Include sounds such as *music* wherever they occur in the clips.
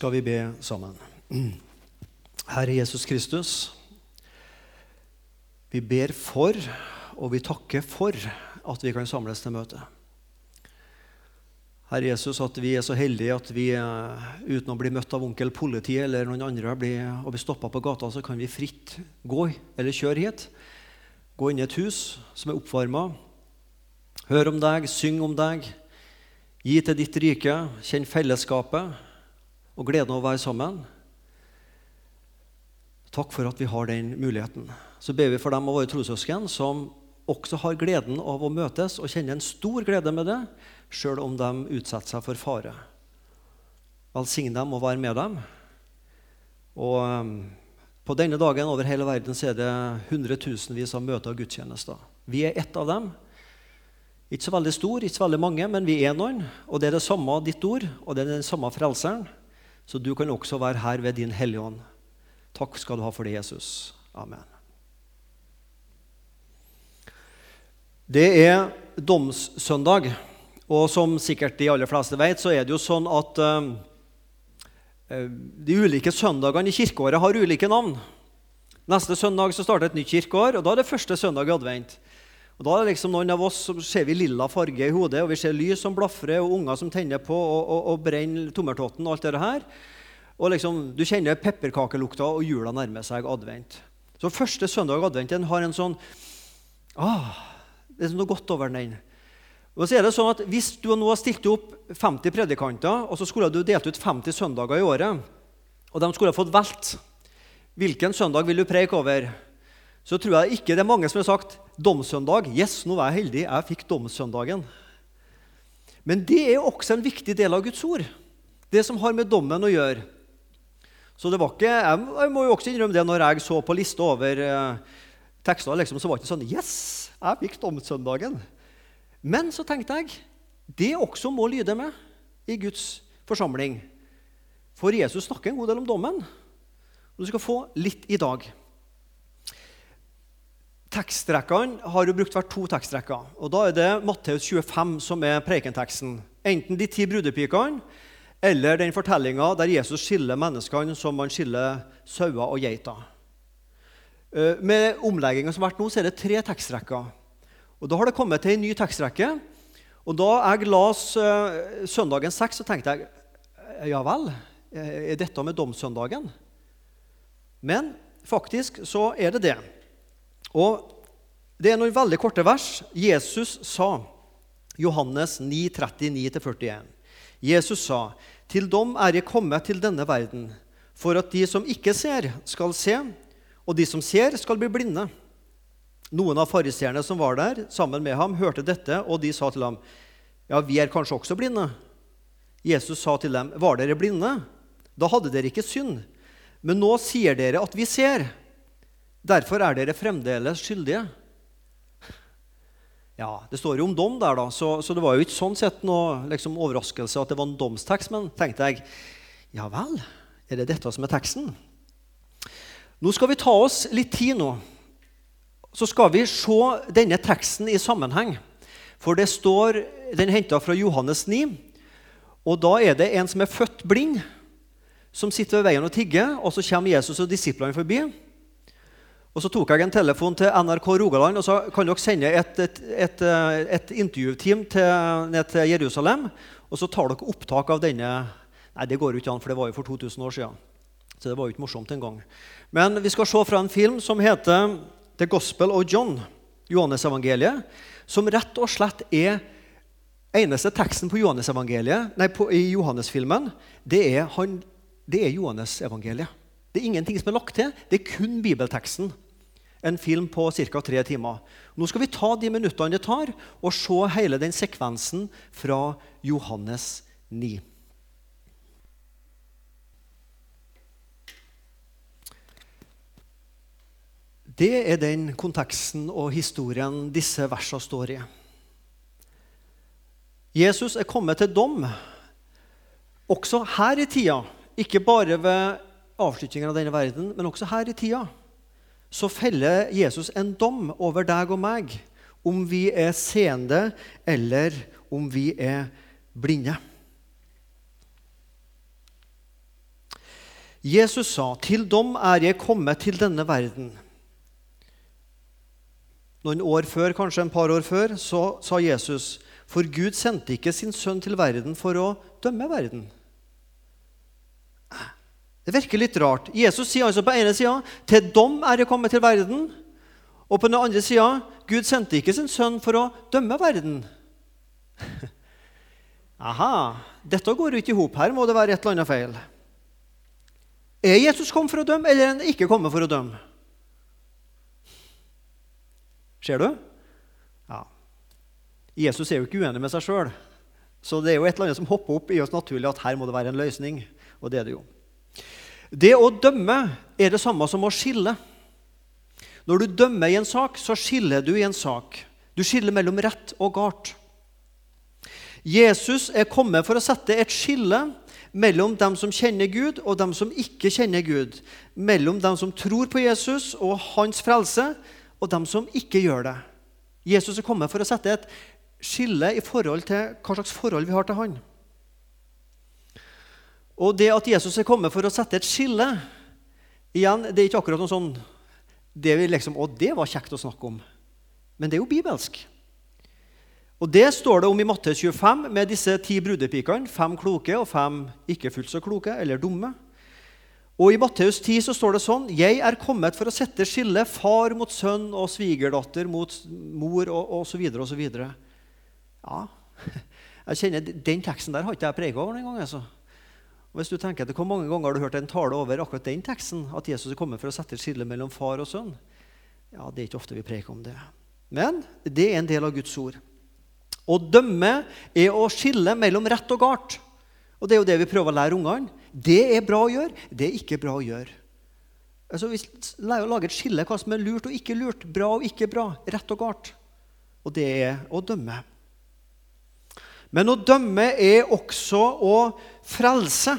skal vi be sammen. Herre Jesus Kristus, vi ber for, og vi takker for at vi kan samles til møte. Herre Jesus, at vi er så heldige at vi eh, uten å bli møtt av onkel politi eller noen andre blir, og bli stoppa på gata, så kan vi fritt gå eller kjøre hit. Gå inn i et hus som er oppvarma. Hør om deg, syng om deg. Gi til ditt rike, kjenn fellesskapet og gleden av å være sammen. Takk for at vi har den muligheten. Så ber vi for dem av våre trossøsken som også har gleden av å møtes og kjenner en stor glede med det, sjøl om de utsetter seg for fare. Velsign dem og vær med dem. Og um, På denne dagen over hele verden så er det hundretusenvis av møter og gudstjenester. Vi er ett av dem. Ikke så veldig stor, ikke så veldig mange, men vi er noen. Og det er det samme ditt ord, og det er den samme frelseren. Så du kan også være her ved din Hellige Ånd. Takk skal du ha for det, Jesus. Amen. Det er domssøndag, og som sikkert de aller fleste vet, så er det jo sånn at uh, de ulike søndagene i kirkeåret har ulike navn. Neste søndag så starter et nytt kirkeår, og da er det første søndag i advent. Og da er det liksom Noen av oss så ser vi lilla farge i hodet, og vi ser lys som blafrer, og unger som tenner på og, og, og brenner tommeltotten og alt det her. Og liksom, Du kjenner pepperkakelukta, og jula nærmer seg advent. Så første søndag i advent har en sånn ah, Det er noe godt over den. Og så er det sånn at Hvis du nå har stilt opp 50 predikanter, og så skulle du delt ut 50 søndager i året, og de skulle ha fått valgt hvilken søndag vil du preike over, så tror jeg ikke det er mange som har sagt domssøndag. Yes, nå var jeg heldig, jeg fikk domssøndagen. Men det er jo også en viktig del av Guds ord, det som har med dommen å gjøre. Så det var ikke, Jeg må jo også innrømme det når jeg så på lista over eh, tekster, liksom, så var det ikke sånn Yes, jeg fikk domssøndagen. Men så tenkte jeg det også må lyde med i Guds forsamling. For Jesus snakker en god del om dommen. Og du skal få litt i dag. Tekstrekkene har jo brukt hvert to tekstrekker. og Da er det Matteus 25 som er preikenteksten. Enten de ti brudepikene eller den fortellinga der Jesus skiller menneskene som man skiller sauer og geiter. Eh, med omlegginga som har vært nå, så er det tre tekstrekker. Og Da har det kommet til en ny tekstrekke. Og Da jeg las uh, søndagen 6, så tenkte jeg ja vel, er dette med domssøndagen? Men faktisk så er det det. Og Det er noen veldig korte vers. Jesus sa, Johannes 9, 39-41 Jesus sa, 'Til dem er jeg kommet til denne verden, for at de som ikke ser, skal se, og de som ser, skal bli blinde.' Noen av fariseerne som var der sammen med ham, hørte dette, og de sa til ham, 'Ja, vi er kanskje også blinde.' Jesus sa til dem, 'Var dere blinde? Da hadde dere ikke synd.' Men nå sier dere at vi ser. Derfor er dere fremdeles skyldige. Ja, Det står jo om dom der, da, så, så det var jo ikke sånn sett noe liksom, overraskelse at det var en domstekst. Men tenkte jeg ja vel, er det dette som er teksten? Nå skal vi ta oss litt tid nå. Så skal vi se denne teksten i sammenheng. For det står, Den er henta fra Johannes 9. Og da er det en som er født blind, som sitter ved veien og tigger. Og så kommer Jesus og disiplene forbi. Og Så tok jeg en telefon til NRK Rogaland og så kan dere sende et, et, et, et intervjuteam til, ned til Jerusalem. Og så tar dere opptak av denne Nei, det går jo ikke an, for det var jo for 2000 år siden. Så det var jo ikke morsomt engang. Men vi skal se fra en film som heter The Gospel of John, Johannesevangeliet, som rett og slett er eneste teksten på Johannesevangeliet, nei, på, i Johannesfilmen, det er, han, det er Johannesevangeliet. Det er ingenting som er lagt til. Det er kun bibelteksten. En film på ca. tre timer. Nå skal vi ta de minuttene det tar, og se hele den sekvensen fra Johannes 9. Det er den konteksten og historien disse versene står i. Jesus er kommet til dom også her i tida, ikke bare ved avslutningen av denne verden, men også her i tida, så feller Jesus en dom over deg og meg om vi er seende eller om vi er blinde. Jesus sa, 'Til dom er jeg kommet til denne verden'. Noen år før, kanskje en par år før, så sa Jesus, 'For Gud sendte ikke sin sønn til verden for å dømme verden'. Det virker litt rart. Jesus sier altså på ene sida 'Til dom er jeg kommet til verden', og på den andre sida 'Gud sendte ikke sin sønn for å dømme verden'. *laughs* Aha, dette går jo ikke i hop. Her må det være et eller annet feil. Er Jesus kommet for å dømme, eller er han ikke kommet for å dømme? Ser du? Ja. Jesus er jo ikke uenig med seg sjøl. Så det er jo et eller annet som hopper opp i oss naturlig at her må det være en løsning. Og det er det jo. Det å dømme er det samme som å skille. Når du dømmer i en sak, så skiller du i en sak. Du skiller mellom rett og galt. Jesus er kommet for å sette et skille mellom dem som kjenner Gud, og dem som ikke kjenner Gud. Mellom dem som tror på Jesus og hans frelse, og dem som ikke gjør det. Jesus er kommet for å sette et skille i forhold til hva slags forhold vi har til han. Og det at Jesus er kommet for å sette et skille igjen, Det er ikke akkurat noe sånn det vi liksom, Å, det var kjekt å snakke om. Men det er jo bibelsk. Og Det står det om i Matte 25 med disse ti brudepikene. Fem kloke og fem ikke fullt så kloke eller dumme. Og I Matteus 10 så står det sånn Jeg er kommet for å sette skille far mot sønn og svigerdatter mot mor og osv. osv. Ja, *laughs* jeg kjenner Den teksten der har ikke jeg preget over noen gang. Altså. Og hvis du tenker etter, Hvor mange ganger har du hørt en tale over akkurat den teksten? At Jesus er kommet for å sette et skille mellom far og sønn? Ja, Det er ikke ofte vi preker om det. Men det er en del av Guds ord. Å dømme er å skille mellom rett og galt. Og det er jo det vi prøver å lære ungene. Det er bra å gjøre, det er ikke bra å gjøre. Altså, vi lærer å lage et skille hva som er lurt og ikke lurt, bra og ikke bra, rett og galt. Og det er å dømme. Men å dømme er også å frelse.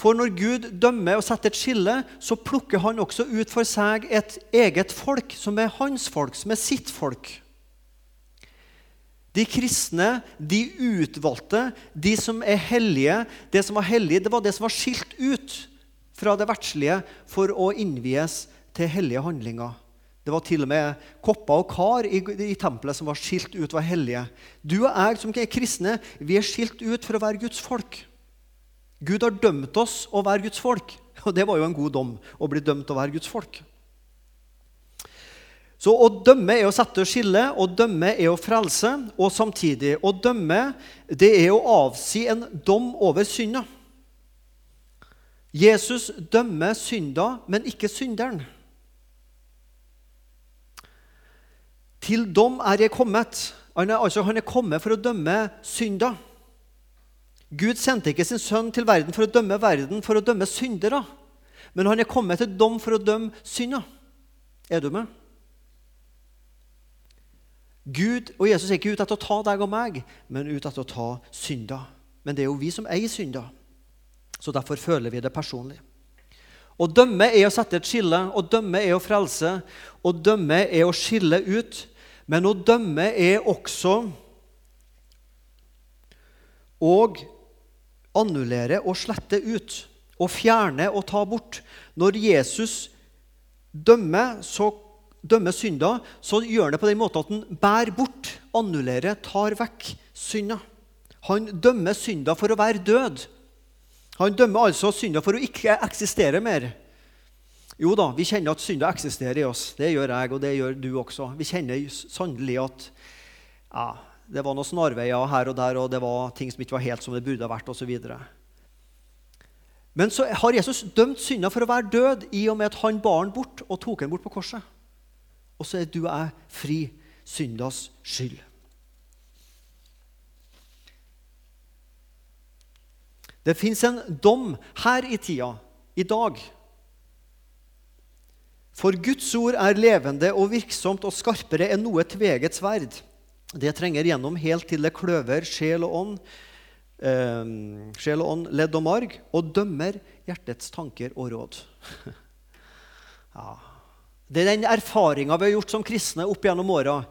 For når Gud dømmer og setter et skille, så plukker han også ut for seg et eget folk, som er hans folk, som er sitt folk. De kristne, de utvalgte, de som er hellige Det som var hellig, det var det som var skilt ut fra det verdslige for å innvies til hellige handlinger. Det var til og med kopper og kar i, i tempelet som var skilt ut var hellige. Du og jeg som er kristne, vi er skilt ut for å være Guds folk. Gud har dømt oss å være Guds folk. *laughs* Og det var jo en god dom å bli dømt å være Guds folk. Så å dømme er å sette og skille, å dømme er å frelse. Og samtidig å dømme, det er å avsi en dom over synda. Jesus dømmer synda, men ikke synderen. Til dom er jeg kommet. Han er, altså, han er kommet for å dømme synder. Gud sendte ikke sin sønn til verden for å dømme verden, for å dømme syndere. Men han er kommet til dom for å dømme synder. Er du med? Gud og Jesus er ikke ute etter å ta deg og meg, men ute etter å ta synder. Men det er jo vi som eier synder, så derfor føler vi det personlig. Å dømme er å sette et skille, å dømme er å frelse, å dømme er å skille ut. Men å dømme er også å annullere og slette ut. Å fjerne og ta bort. Når Jesus dømmer, så dømmer synda, så gjør han det på den måten at han bærer bort, annullerer, tar vekk synda. Han dømmer synda for å være død. Han dømmer altså synda for å ikke eksistere mer. Jo da, vi kjenner at synda eksisterer i oss. Det gjør jeg, og det gjør du også. Vi kjenner sannelig at ja, det var noen snarveier her og der, og det var ting som ikke var helt som det burde ha vært, osv. Men så har Jesus dømt synda for å være død i og med at han bar den bort og tok den bort på korset og så er du og jeg fri syndas skyld. Det fins en dom her i tida, i dag. For Guds ord er levende og virksomt og skarpere enn noe tveget sverd. Det trenger gjennom helt til det kløver sjel og ånd, eh, sjel og ånd, ledd og marg, og dømmer hjertets tanker og råd. *laughs* ja, det er den erfaringa vi har gjort som kristne opp gjennom åra.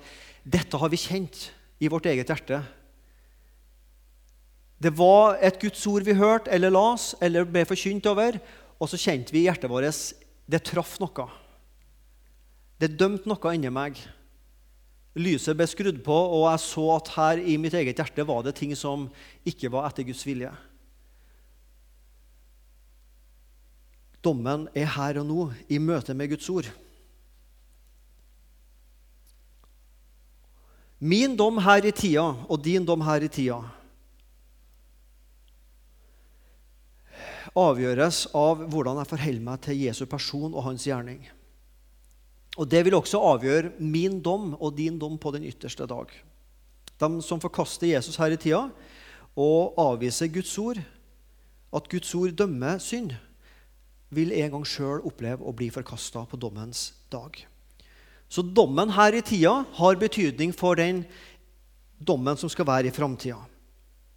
Dette har vi kjent i vårt eget hjerte. Det var et Guds ord vi hørte eller las eller ble forkynt over, og så kjente vi i hjertet vårt det traff noe. Det dømte noe inni meg. Lyset ble skrudd på, og jeg så at her i mitt eget hjerte var det ting som ikke var etter Guds vilje. Dommen er her og nå, i møte med Guds ord. Min dom her i tida og din dom her i tida avgjøres av hvordan jeg forholder meg til Jesu person og hans gjerning. Og Det vil også avgjøre min dom og din dom på den ytterste dag. De som forkaster Jesus her i tida og avviser Guds ord, at Guds ord dømmer synd, vil en gang sjøl oppleve å bli forkasta på dommens dag. Så dommen her i tida har betydning for den dommen som skal være i framtida.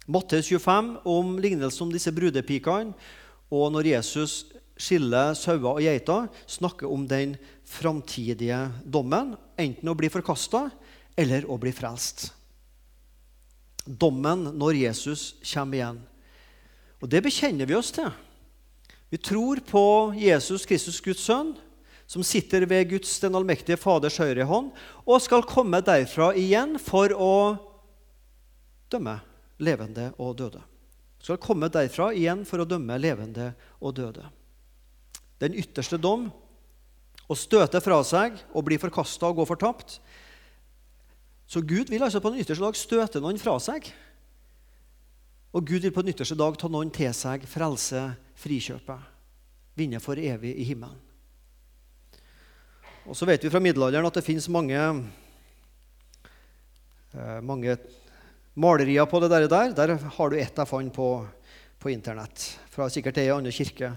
Mattes 25 om lignelsen om disse brudepikene og når Jesus skiller sauer og geiter, snakker om den framtidige dommen. Enten å bli forkasta eller å bli frelst. Dommen når Jesus kommer igjen. Og Det bekjenner vi oss til. Vi tror på Jesus Kristus, Guds sønn, som sitter ved Guds den allmektige Faders høyre hånd, og skal komme derfra igjen for å dømme levende og døde skal komme derfra igjen for å dømme levende og døde. Den ytterste dom, og støte fra seg og bli forkasta og gå fortapt. Så Gud vil altså på den ytterste dag støte noen fra seg. Og Gud vil på den ytterste dag ta noen til seg, frelse, frikjøpe, vinne for evig i himmelen. Og så vet vi fra middelalderen at det fins mange, eh, mange malerier på det der. Der har du ett jeg fant på, på Internett, fra sikkert ei annen kirke.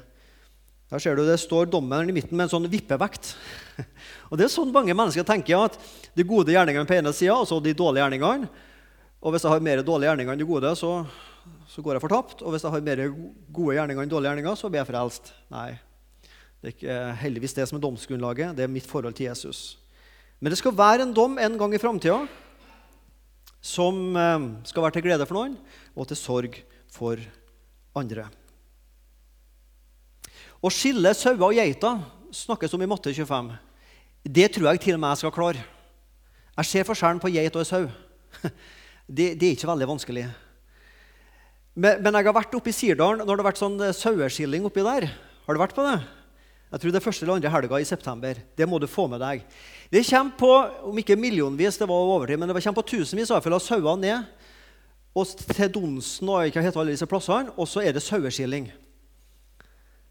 Der ser du Det står dommeren i midten med en sånn vippevekt. *laughs* Og det er sånn mange mennesker tenker at de gode gjerningene på ene sida så de dårlige gjerningene. Og hvis jeg har mer dårlige gjerninger enn de gode, så, så, går jeg fortapt. Og hvis jeg har mer gode gjerninger enn dårlige gjerninger, så blir jeg frelst. Nei. Det er ikke heldigvis det som er domsgrunnlaget. Det er mitt forhold til Jesus. Men det skal være en dom en gang i framtida som eh, skal være til glede for noen og til sorg for andre. Å skille sauer og geiter snakkes om i matte 25. Det tror jeg til og med jeg skal klare. Jeg ser forskjellen på geit og sau. *laughs* Det, det, er ikke veldig vanskelig. Men, men jeg har vært oppe i Sirdalen når det har vært sånn eh, saueskilling oppi der. Har du vært på det? Jeg tror det er første eller andre helga i september. Det må du få med deg. Det kommer på om ikke millionvis, det var overtid, men det kommer på tusenvis av sauer ned og til Donsen og ikke heter alle disse plassene, og så er det saueskilling.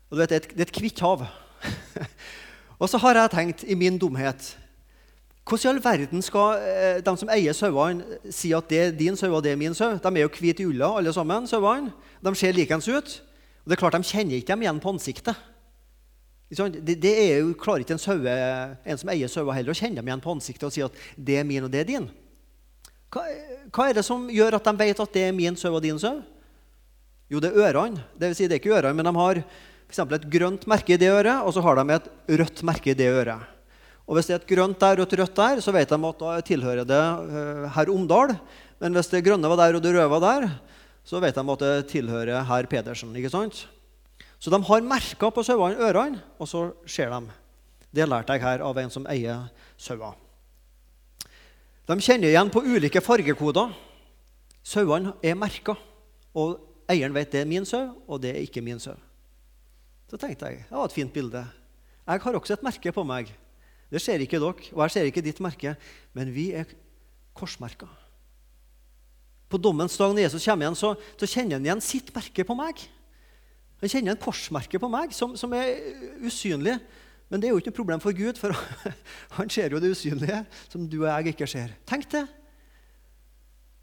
Og du vet, Det er et, det er et kvitt hav. og så har jeg tenkt i min dumhet Hvordan i all verden skal eh, de som eier sauene, si at det er din sau og det er min sau? De er jo hvite i ulla, alle sammen. sauene. De ser likens ut. Og det er klart De kjenner ikke dem igjen på ansiktet. Det, det er jo, klarer ikke en, søve, en som eier sauer heller, å kjenne dem igjen på ansiktet og si at det er min og det er din. Hva, hva, er det som gjør at de vet at det er min sau og din sau? Jo, det er ørene. Det, vil si, det er ikke ørene, men de har for et grønt merke i det øret, og så har de et rødt merke i det øret. Og Hvis det er et grønt der og et rødt der, så vet de at da tilhører det uh, herr Omdal. Men hvis det grønne var der og det røde var der, så vet de at det tilhører herr Pedersen. ikke sant? Så de har merker på sauene ørene, og så ser de. Det lærte jeg her av en som eier sauer. De kjenner igjen på ulike fargekoder. Sauene er merka, og eieren vet det er min sau, og det er ikke min sau. Så tenkte jeg det var et fint bilde. Jeg har også et merke på meg. Det ser ikke dere, og jeg ser ikke ditt merke, men vi er korsmerka. På dommens dag når Jesus kommer igjen, så, så kjenner han igjen sitt merke på meg. Han kjenner en korsmerke på meg som, som, er usynlig. Men det er jo ikke noe problem for Gud, for *laughs* han ser jo det usynlige som du og jeg ikke ser. Tenk det!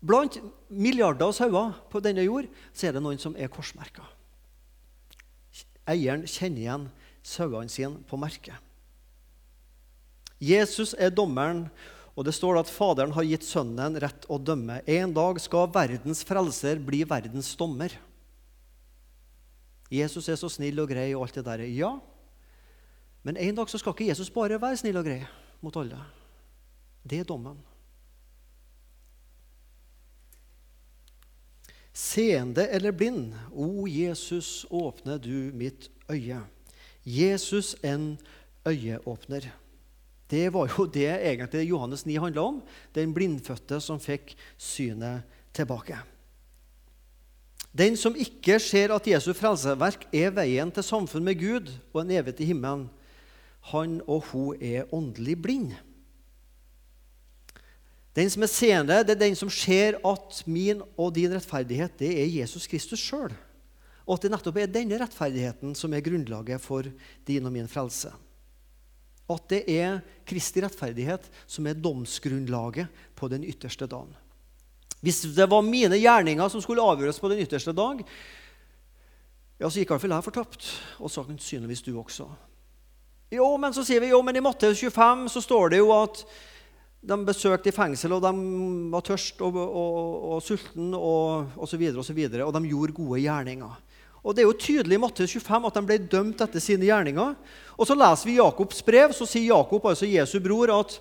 Blant milliarder av sauer på denne jord så er det noen som er korsmerka. Eieren kjenner igjen sauene sine på merket. Jesus er dommeren, og det står at Faderen har gitt Sønnen rett å dømme. En dag skal verdens frelser bli verdens dommer. Jesus er så snill og grei og alt det der. Ja, men en dag så skal ikke Jesus bare være snill og grei mot alle. Det er dommen. Seende eller blind, o Jesus, åpne du mitt øye. Jesus en øyeåpner. Det var jo det egentlig Johannes 9 handla om. Den blindfødte som fikk synet tilbake. Den som ikke ser at Jesu frelseverk er veien til samfunn med Gud og en evig til himmelen, han og hun er åndelig blind. Den som er seende, det er den som ser at min og din rettferdighet det er Jesus Kristus sjøl. Og at det nettopp er denne rettferdigheten som er grunnlaget for din og min frelse. At det er Kristi rettferdighet som er domsgrunnlaget på den ytterste dagen. Hvis det var mine gjerninger som skulle avgjøres på den ytterste dag, ja, så gikk iallfall jeg fortapt. Og sannsynligvis du også. Jo, men så sier vi, jo, men i Matteus 25 så står det jo at de besøkte i fengsel, og de var tørst og, og, og, sulten og osv. Og, så videre, og de gjorde gode gjerninger. Og Det er jo tydelig i Matteus 25 at de ble dømt etter sine gjerninger. Og Så leser vi Jakobs brev, så sier Jakob, altså Jesu bror, at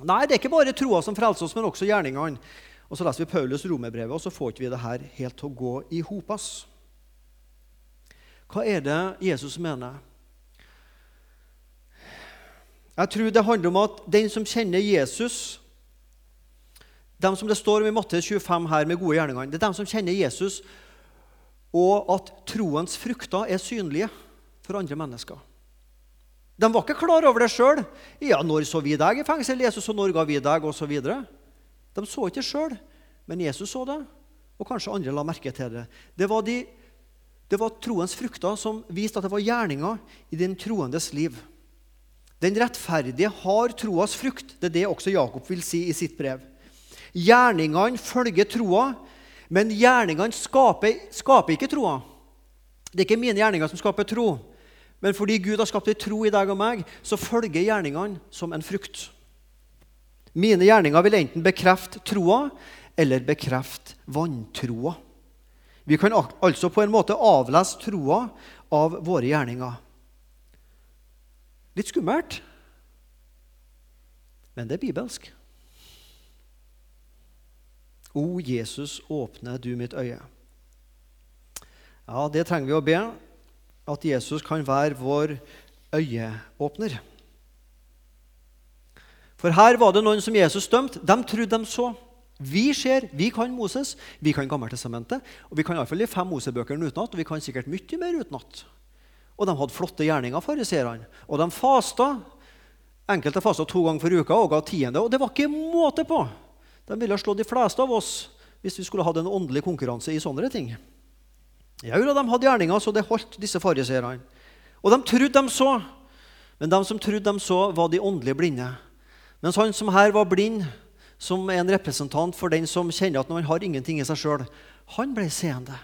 nei, det er ikke bare troa som frelser oss, men også gjerningene. Og Så leser vi Paulus romerbrevet, og så får ikke vi det her helt til å gå i hopas. Hva er det Jesus mener? Jeg tror det handler om at den som kjenner Jesus dem som det står om i Matteus 25 her med gode gjerninger, det er dem som kjenner Jesus, og at troens frukter er synlige for andre mennesker. De var ikke klar over det sjøl. Ja, 'Når så vi deg i fengsel, Jesus, og når ga vi deg?' osv. De så ikke sjøl, men Jesus så det, og kanskje andre la merke til det. Det var, de, det var troens frukter som viste at det var gjerninger i den troendes liv. Den rettferdige har troas frukt. Det er det også Jakob vil si i sitt brev. Gjerningene følger troa, men gjerningene skaper, skaper ikke troa. Det er ikke mine gjerninger som skaper tro, men fordi Gud har skapt ei tro i deg og meg, så følger gjerningene som en frukt. Mine gjerninger vil enten bekrefte troa eller bekrefte vantroa. Vi kan altså på en måte avlese troa av våre gjerninger. Litt skummelt, men det er bibelsk. O Jesus, åpne du mitt øye. Ja, det trenger vi å be. At Jesus kan være vår øyeåpner. For her var det noen som Jesus dømte. De trodde de så. Vi ser, vi kan Moses, vi kan Gammeltestamentet, og vi kan iallfall de fem Mosebøkene utenat, og vi kan sikkert mye mer utenat. Og de hadde flotte gjerninger, fariseerne. Og de fasta. Enkelte fasta to ganger for uka og ga tiende. Og det var ikke måte på! De ville slått de fleste av oss hvis vi skulle hatt en åndelig konkurranse i sånne ting. Ja, de hadde gjerninger, så det holdt disse fariseerne. Og de trodde de så. Men de som trodde de så, var de åndelige blinde. Mens han som her var blind, som er en representant for den som kjenner at han har ingenting i seg sjøl, han ble seende.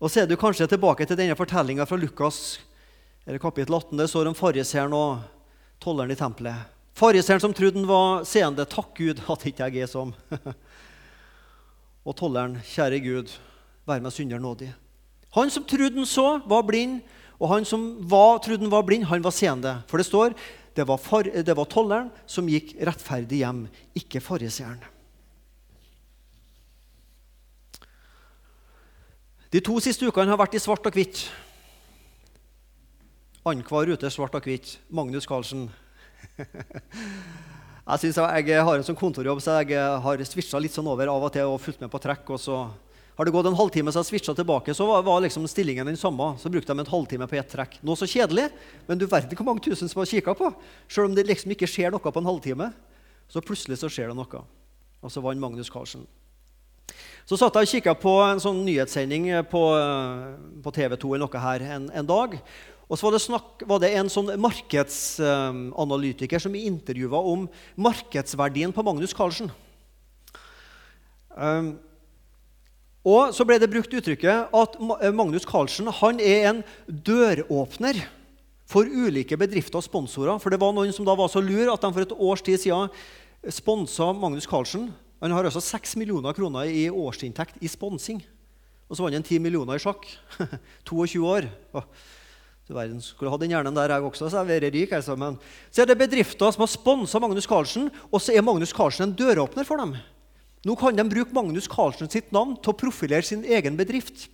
Og så er du kanskje tilbake til denne fortellinga fra Lukas eller kapittel 18. Det står om fariseeren og tolleren i tempelet. Fariseeren som trodde han var seende. Takk Gud at ikke jeg er som. *laughs* og tolleren, kjære Gud, vær meg synder nådig. Han som trodde han så, var blind. Og han som var, trodde han var blind, han var seende. For det står det var, far, det var tolleren som gikk rettferdig hjem, ikke fariseeren. De to siste ukene har vært i svart og hvitt. Annenhver ute svart og hvitt. Magnus Carlsen. *laughs* jeg synes jeg har en sånn kontorjobb, så jeg har switcha litt sånn over av og til og fulgt med på trekk. og så har det gått en halvtime, så jeg switcha tilbake, så var, var liksom stillingen den samme. Så brukte de en halvtime på ett trekk. Noe så kjedelig, men du verden hvor mange tusen som har kikka på. Selv om det liksom ikke skjer noe på en halvtime, så plutselig så skjer det noe. Og så vant Magnus Carlsen. Så satt jeg og kikka på en sånn nyhetssending på, på TV 2 eller noe her en, en dag. Og så var det, snakk, var det en sånn markedsanalytiker som intervjua om markedsverdien på Magnus Carlsen. Um, og så ble det brukt uttrykket at Magnus Carlsen han er en døråpner for ulike bedrifter og sponsorer. For det var noen som da var så lur at de for et års tid siden sponsa Magnus Carlsen han har altså 6 millioner kroner i årsinntekt i sponsing. Og så vant han 10 millioner i sjakk. *laughs* 22 år. du verden, skulle hatt den hjernen der, jeg også, så jeg vært rik. Altså. Men så er det bedrifter som har sponsa Magnus Carlsen, og så er Magnus Carlsen en døråpner for dem. Nå kan de bruke Magnus Carlsen sitt navn til å profilere sin egen bedrift.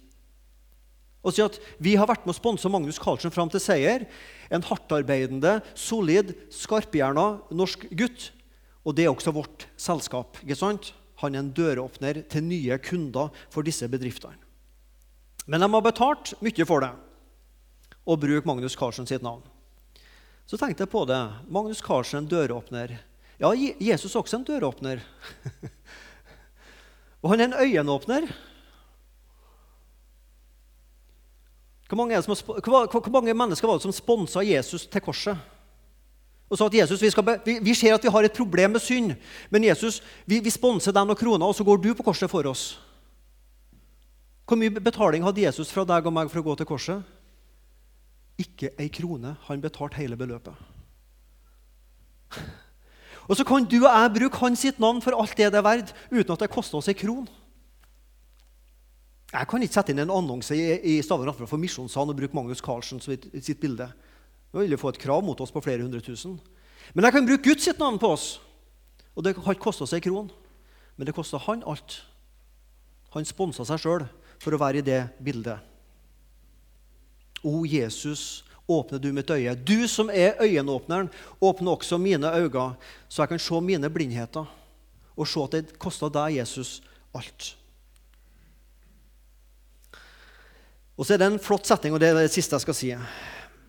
og si at vi har vært med å sponse Magnus Carlsen fram til seier. En hardtarbeidende, solid, skarphjerna norsk gutt. Og det er også vårt selskap. ikke sant? Han er en døråpner til nye kunder for disse bedriftene. Men de har betalt mye for det å bruke Magnus Carlsen sitt navn. Så tenkte jeg på det. Magnus Carlsen, en døråpner. Ja, Jesus er også en døråpner. *laughs* og han er en øyenåpner. Hvor mange, som, hvor mange, mennesker var det som sponsa Jesus til korset? Og sa at Jesus, vi, be, vi, vi, ser at vi har et problem med synd, men Jesus, vi, vi sponser deg noen kroner, og så går du på korset for oss. Hvor mye betaling hadde Jesus fra deg og meg for å gå til korset? Ikke ei krone. Han betalte hele beløpet. *laughs* Og så kan du og jeg bruke hans sitt navn for alt det det er verdt, uten at det koster oss ei kron. Jeg kan ikke sette inn en annonse i, i Stavanger for Misjonssalen og bruke Magnus Carlsen sitt bilde. Da vil vi få et krav mot oss på flere hundre tusen. Men jeg kan bruke Guds sitt navn på oss. Og det har ikke kosta oss ei kron, men det kosta han alt. Han sponsa seg sjøl for å være i det bildet. O Jesus, åpne du mitt øye. Du som er øyenåpneren, åpne også mine øyne, så jeg kan se mine blindheter og se at det kosta deg, Jesus, alt. Og så er det en flott setning, og det er det siste jeg skal si.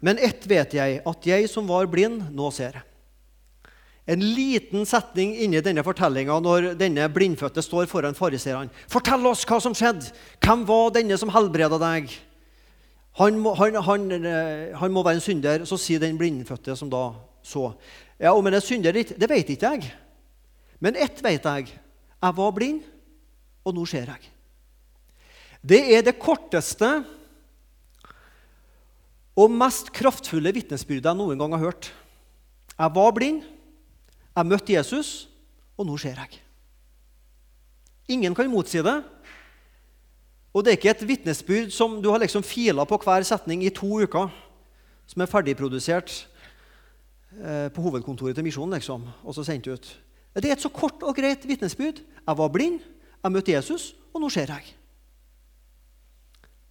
Men ett vet jeg, at jeg som var blind, nå ser. En liten setning inni denne fortellinga når denne blindfødte står foran fariseerne. Fortell oss hva som skjedde! Hvem var denne som helbreda deg? Han må, han, han, eh, han må, være en synder. Så sier den blindfødte som da så. Ja, Om han er synder, det vet ikke jeg. Men ett vet jeg. Jeg var blind, og nå ser jeg. Det er det korteste og mest kraftfulle vitnesbyrdet jeg noen gang har hørt. Jeg var blind, jeg møtte Jesus, og nå ser jeg. Ingen kan motsi det. Og det er ikke et vitnesbyrd som du har liksom fila på hver setning i to uker, som er ferdigprodusert eh, på hovedkontoret til Misjonen, liksom, og så sendt ut. Det er et så kort og greit vitnesbyrd. Jeg var blind, jeg møtte Jesus, og nå ser jeg.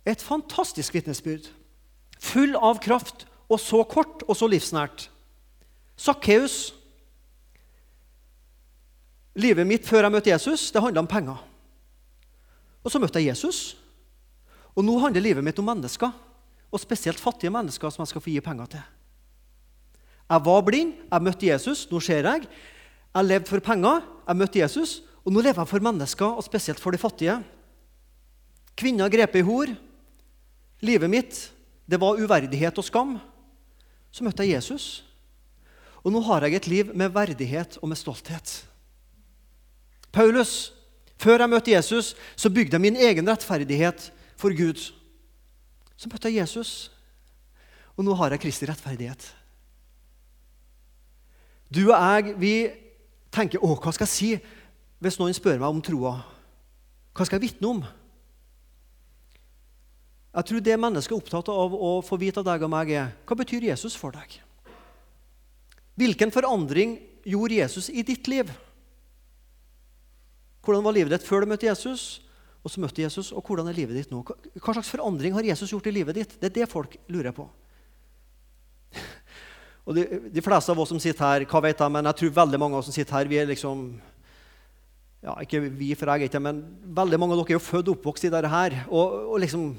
Et fantastisk vitnesbyrd. Full av kraft, og så kort og så livsnært. Sakkeus. Livet mitt før jeg møtte Jesus, det handla om penger. Og så møtte jeg Jesus. Og nå handler livet mitt om mennesker, og spesielt fattige mennesker som jeg skal få gi penger til. Jeg var blind, jeg møtte Jesus, nå ser jeg. Jeg levde for penger, jeg møtte Jesus, og nå lever jeg for mennesker, og spesielt for de fattige. Kvinner grepet i hor. Livet mitt det var uverdighet og skam, så møtte jeg Jesus. Og nå har jeg et liv med verdighet og med stolthet. Paulus, før jeg møtte Jesus, så bygde jeg min egen rettferdighet for Gud. Så møtte jeg Jesus, og nå har jeg Kristi rettferdighet. Du og jeg, vi tenker 'Å, hva skal jeg si?' hvis noen spør meg om troa. Hva skal jeg vitne om? Jeg tror det mennesket er opptatt av å få vite av deg og meg, er hva betyr Jesus for deg? Hvilken forandring gjorde Jesus i ditt liv? Hvordan var livet ditt før du møtte Jesus? Og så møtte Jesus, og hvordan er livet ditt nå? Hva slags forandring har Jesus gjort i livet ditt? Det er det folk lurer på. *laughs* Og de, de fleste av oss som sitter her, hva vet jeg, men jeg tror veldig mange av oss som sitter her, vi er liksom ja, Ikke vi, for jeg er ikke men veldig mange av dere er jo født og oppvokst i dette her. Og, og liksom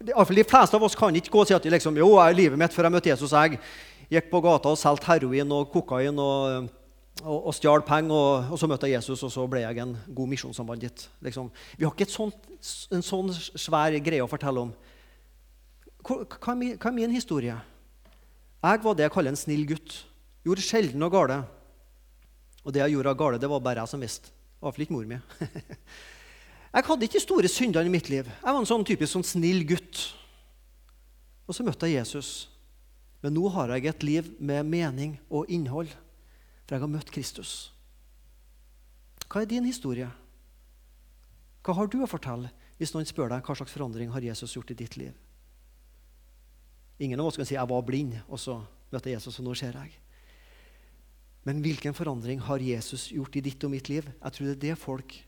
de fleste av oss kan ikke gå og si at liksom, jo, livet mitt før jeg møtte Jesus. Jeg gikk på gata og solgte heroin og kokain og, og, og stjal penger. Og, og, så møtte jeg Jesus, og så ble jeg en god misjonssambandit. Liksom. Vi har ikke sånt, en sånn svær greie å fortelle om. Hva, hva, er min, historie? Jeg var det jeg kaller en snill gutt. Gjorde sjelden noe gale. Og det jeg gjorde av gale, det var bare jeg som visste. Iallfall ikke mor mi. *laughs* Jeg hadde ikke store synder i mitt liv. Jeg var en sånn typisk sånn snill gutt. Og så møtte jeg Jesus. Men nå har jeg et liv med mening og innhold, for jeg har møtt Kristus. Hva er din historie? Hva har du å fortelle hvis noen spør deg hva slags forandring har Jesus gjort i ditt liv? Ingen av oss kan si 'jeg var blind', og så møtte jeg Jesus, og nå ser jeg. Men hvilken forandring har Jesus gjort i ditt og mitt liv? Jeg tror det er det folk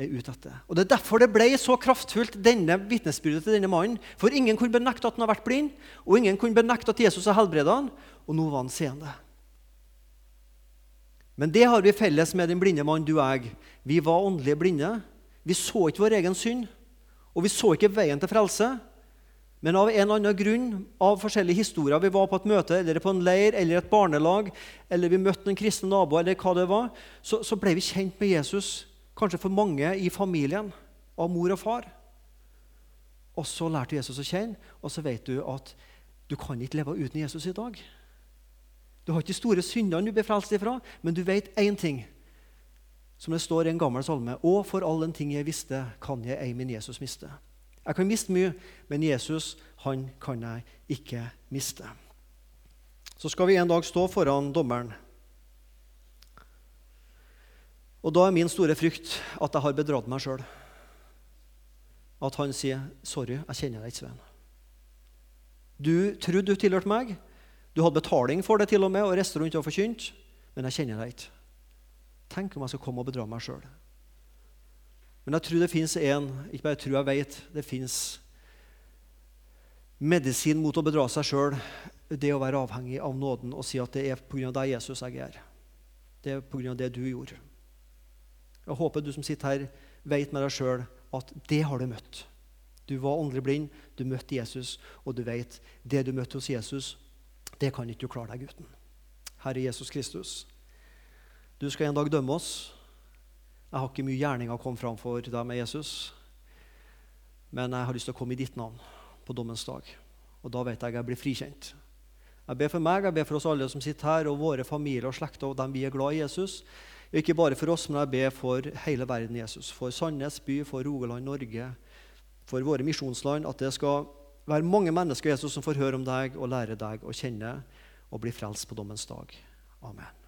er ute etter. Og Det er derfor det ble så kraftfullt, denne vitnesbyrdet til denne mannen. For ingen kunne benekte at han har vært blind, og ingen kunne benekte at Jesus har helbredet han, og nå var han seende. Men det har vi felles med den blinde mannen, du jeg. Vi var åndelige blinde. Vi så ikke vår egen synd, og vi så ikke veien til frelse. Men av en eller annen grunn, av forskjellige historier Vi var på et møte eller på en leir eller et barnelag, eller vi møtte en kristen nabo, eller hva det var, så, så ble vi kjent med Jesus, kanskje for mange i familien, av mor og far. Og så lærte du Jesus å kjenne, og så vet du at du kan ikke leve uten Jesus i dag. Du har ikke de store syndene du blir frelst ifra, men du vet én ting, som det står i en gammel salme. Og for all den ting jeg visste, kan jeg ei min Jesus miste. Jeg kan miste mye, men Jesus han kan jeg ikke miste. Så skal vi en dag stå foran dommeren. Og da er min store frykt at jeg har bedratt meg sjøl. At han sier, 'Sorry, jeg kjenner deg ikke, Svein'. Du trodde du tilhørte meg. Du hadde betaling for det til og med, og reiste rundt og forkynt, men jeg kjenner deg ikke. Tenk om jeg skal komme og bedra meg sjøl. Men jeg tror det fins en Ikke bare jeg tror jeg vet. Det fins medisin mot å bedra seg sjøl. Det å være avhengig av nåden og si at det er pga. deg, Jesus, jeg er. Det er pga. det du gjorde. Jeg håper du som sitter her, vet med deg sjøl at det har du møtt. Du var åndelig blind, du møtte Jesus, og du vet det du møtte hos Jesus, det kan ikke du klare deg uten. Herre Jesus Kristus, du skal en dag dømme oss. Jeg har ikke mye gjerninger å komme fram for deg med Jesus. Men jeg har lyst til å komme i ditt navn på dommens dag. Og da vet jeg jeg blir frikjent. Jeg ber for meg, jeg ber for oss alle som sitter her, og våre familier og slekter, og dem vi er glad i Jesus. Ikke bare for oss, men jeg ber for hele verden, Jesus. For Sandnes by, for Rogaland, Norge, for våre misjonsland. At det skal være mange mennesker Jesus, som får høre om deg og lære deg å kjenne og bli frelst på dommens dag. Amen.